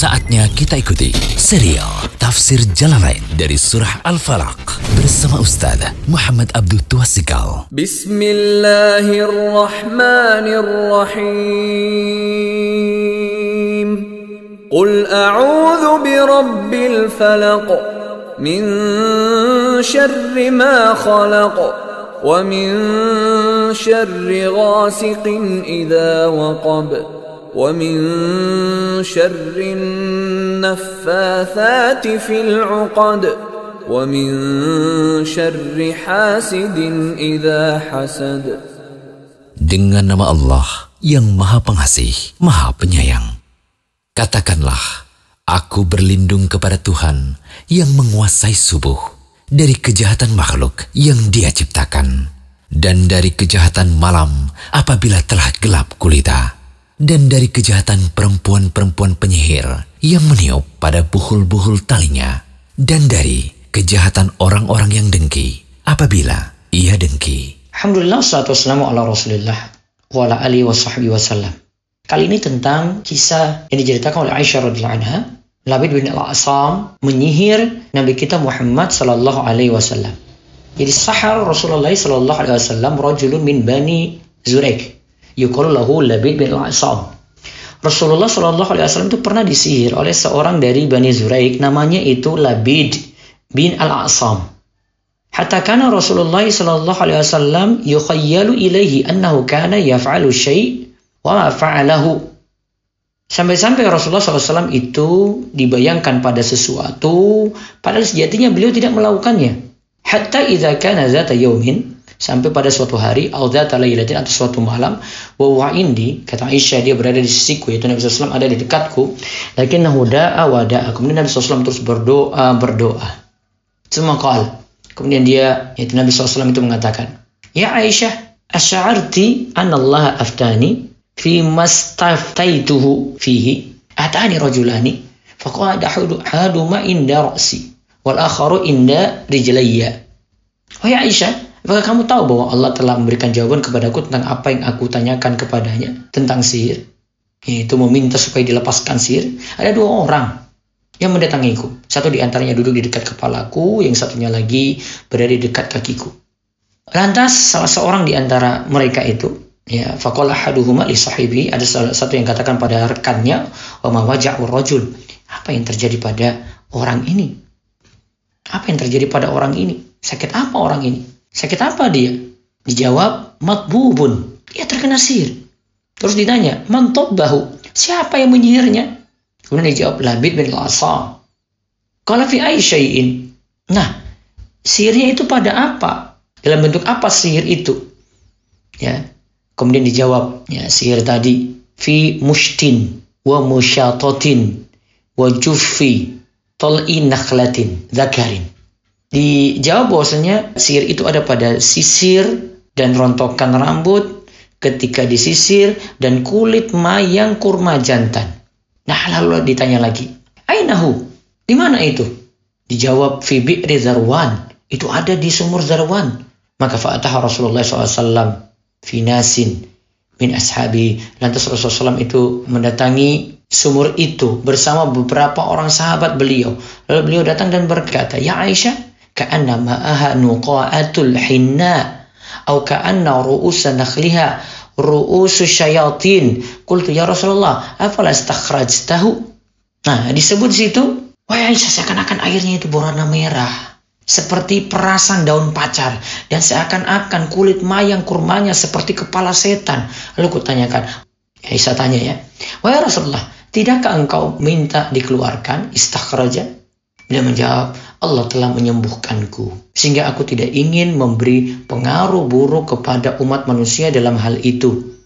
Saatnya kita ikuti serial Tafsir Jalalain dari Surah Al-Falaq bersama Ustaz Muhammad Abdul Tuasikal. Bismillahirrahmanirrahim. Qul a'udzu birabbil falaq min syarri ma khalaq wa min syarri ghasiqin idza waqab. ومن شر النفاثات في العقد ومن شر حاسد إذا حسد Dengan nama Allah yang Maha Pengasih, Maha Penyayang. Katakanlah, aku berlindung kepada Tuhan yang menguasai subuh dari kejahatan makhluk yang Dia ciptakan dan dari kejahatan malam apabila telah gelap kulita dan dari kejahatan perempuan-perempuan penyihir yang meniup pada buhul-buhul talinya, dan dari kejahatan orang-orang yang dengki apabila ia dengki. Alhamdulillah, salatu wassalamu ala rasulillah wa ala alihi wa sahbihi wasallam. Kali ini tentang kisah yang diceritakan oleh Aisyah radhiyallahu anha. Labid bin Al-Asam menyihir Nabi kita Muhammad sallallahu alaihi wasallam. Jadi sahar Rasulullah sallallahu alaihi wasallam rajulun min Bani Zuraik yuqalu Labid bin Al-Asam. Rasulullah Shallallahu alaihi wasallam itu pernah disihir oleh seorang dari Bani Zuraik namanya itu Labid bin Al-Asam. Hatta kana Rasulullah sallallahu alaihi wasallam yukhayyalu ilaihi annahu kana yaf'alu syai' wa ma fa'alahu. Sampai-sampai Rasulullah SAW itu dibayangkan pada sesuatu, padahal sejatinya beliau tidak melakukannya. Hatta idza kana zata yaumin sampai pada suatu hari audata lailatin atau suatu malam wa indi kata Aisyah dia berada di sisiku yaitu Nabi SAW ada di dekatku. Lakinnahu da'a wa da'a kemudian Nabi SAW terus berdoa berdoa. Semua qal kemudian dia yaitu Nabi SAW itu mengatakan ya Aisyah asy'arti anna Allah aftani fi mastaftaituhu fihi? Atani rajulani? Faqala hadu hadu ma inda ra'si. Wal akharu inda rijlayya. Wahai Aisyah, Apakah kamu tahu bahwa Allah telah memberikan jawaban kepadaku tentang apa yang aku tanyakan kepadanya tentang sihir? Yaitu meminta supaya dilepaskan sihir. Ada dua orang yang mendatangiku. Satu di antaranya duduk di dekat kepalaku, yang satunya lagi berada di dekat kakiku. Lantas salah seorang di antara mereka itu, ya, fakolah haduhuma li sahibi, ada salah satu yang katakan pada rekannya, wa ma waja'ur rajul. Apa yang terjadi pada orang ini? Apa yang terjadi pada orang ini? Sakit apa orang ini? Sakit apa dia? Dijawab, makbubun. Dia terkena sihir. Terus ditanya, mantop bahu. Siapa yang menyihirnya? Kemudian dijawab, Labid bin Lasa. Kalau fi aisyai'in. Nah, sihirnya itu pada apa? Dalam bentuk apa sihir itu? Ya. Kemudian dijawab, ya, sihir tadi fi mushtin wa musyatotin wa juffi tol'i nakhlatin zakarin Dijawab bahwasanya sihir itu ada pada sisir dan rontokan rambut ketika disisir dan kulit mayang kurma jantan. Nah lalu ditanya lagi, Ainahu? Di mana itu? Dijawab fi bi'ri zarwan. Itu ada di sumur zarwan. Maka fa'atah Rasulullah SAW fi nasin min ashabi. Lantas Rasulullah SAW itu mendatangi sumur itu bersama beberapa orang sahabat beliau. Lalu beliau datang dan berkata, Ya Aisyah, كأن ماءها نقاءة الحناء أو كأن رؤوس نخلها رؤوس الشياطين قلت يا رسول الله أفلا استخرجته Nah, disebut situ, wah Aisyah seakan-akan airnya itu berwarna merah. Seperti perasan daun pacar. Dan seakan-akan kulit mayang kurmanya seperti kepala setan. Lalu kutanyakan, Aisyah tanya ya, Wahai Rasulullah, tidakkah engkau minta dikeluarkan istakhraja? Dia menjawab, Allah telah menyembuhkanku. Sehingga aku tidak ingin memberi pengaruh buruk kepada umat manusia dalam hal itu.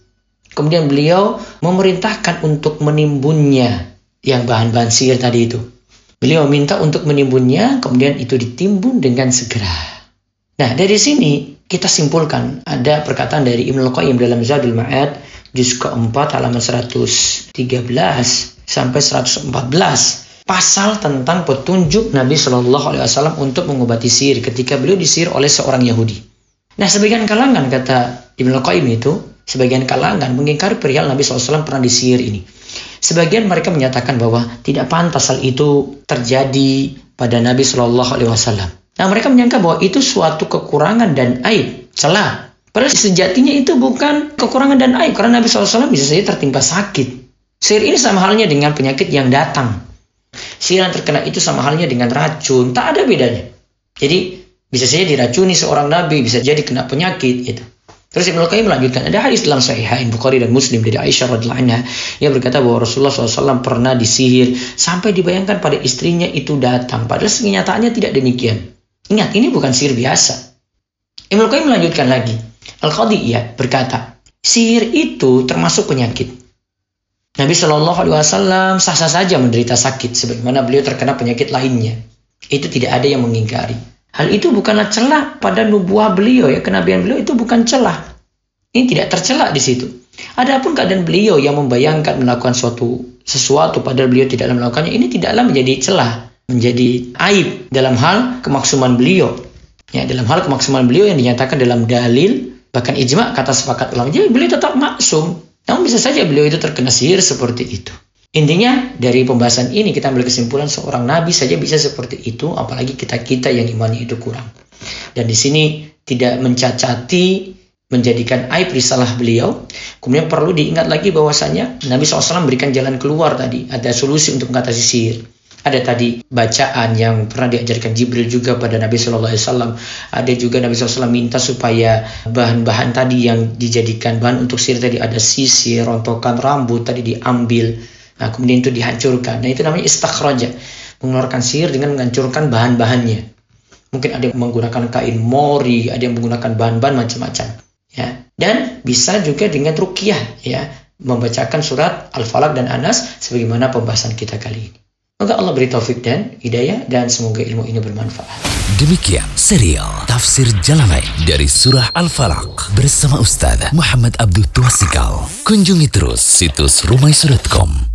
Kemudian beliau memerintahkan untuk menimbunnya yang bahan-bahan sihir tadi itu. Beliau minta untuk menimbunnya, kemudian itu ditimbun dengan segera. Nah, dari sini kita simpulkan ada perkataan dari Ibnu Qayyim dalam Zadul Ma'ad juz keempat halaman 113 sampai 114 pasal tentang petunjuk Nabi Shallallahu Alaihi Wasallam untuk mengobati sihir ketika beliau disihir oleh seorang Yahudi. Nah, sebagian kalangan kata Ibnu Qayyim itu, sebagian kalangan mengingkari perihal Nabi SAW pernah disihir ini. Sebagian mereka menyatakan bahwa tidak pantas hal itu terjadi pada Nabi Shallallahu Alaihi Wasallam. Nah mereka menyangka bahwa itu suatu kekurangan dan aib, celah. Padahal sejatinya itu bukan kekurangan dan aib karena Nabi SAW bisa saja tertimpa sakit. Sihir ini sama halnya dengan penyakit yang datang. Sihir yang terkena itu sama halnya dengan racun, tak ada bedanya. Jadi bisa saja diracuni seorang nabi, bisa jadi kena penyakit gitu. Terus Ibnu Qayyim melanjutkan, ada hadis dalam Sahihain Bukhari dan Muslim dari Aisyah radhiallahu anha yang berkata bahwa Rasulullah SAW pernah disihir sampai dibayangkan pada istrinya itu datang. Padahal kenyataannya tidak demikian. Ingat, ini bukan sihir biasa. Ibnu Qayyim melanjutkan lagi. Al-Qadiyah berkata, sihir itu termasuk penyakit. Nabi Shallallahu Alaihi Wasallam sah-sah saja menderita sakit, sebagaimana beliau terkena penyakit lainnya. Itu tidak ada yang mengingkari. Hal itu bukanlah celah pada nubuah beliau ya, kenabian beliau itu bukan celah. Ini tidak tercela di situ. Adapun keadaan beliau yang membayangkan melakukan suatu sesuatu padahal beliau tidak melakukannya, ini tidaklah menjadi celah, menjadi aib dalam hal kemaksuman beliau. Ya, dalam hal kemaksuman beliau yang dinyatakan dalam dalil bahkan ijma kata sepakat ulama, jadi beliau tetap maksum. Namun bisa saja beliau itu terkena sihir seperti itu. Intinya dari pembahasan ini kita ambil kesimpulan seorang nabi saja bisa seperti itu, apalagi kita-kita yang imannya itu kurang. Dan di sini tidak mencacati menjadikan aib risalah beliau. Kemudian perlu diingat lagi bahwasanya Nabi SAW memberikan jalan keluar tadi, ada solusi untuk mengatasi sihir. Ada tadi bacaan yang pernah diajarkan Jibril juga pada Nabi Shallallahu Alaihi Wasallam. Ada juga Nabi SAW minta supaya bahan-bahan tadi yang dijadikan bahan untuk sihir tadi ada sisir, rontokan rambut tadi diambil Nah, kemudian itu dihancurkan. Nah, itu namanya istakhraja. Mengeluarkan sihir dengan menghancurkan bahan-bahannya. Mungkin ada yang menggunakan kain mori, ada yang menggunakan bahan-bahan macam-macam. Ya. Dan bisa juga dengan rukyah, ya, membacakan surat Al-Falaq dan Anas sebagaimana pembahasan kita kali ini. Semoga Allah beri taufik dan hidayah dan semoga ilmu ini bermanfaat. Demikian serial Tafsir Jalalain dari Surah Al-Falaq bersama Ustaz Muhammad Abdul Tuasikal. Kunjungi terus situs rumaisurutcom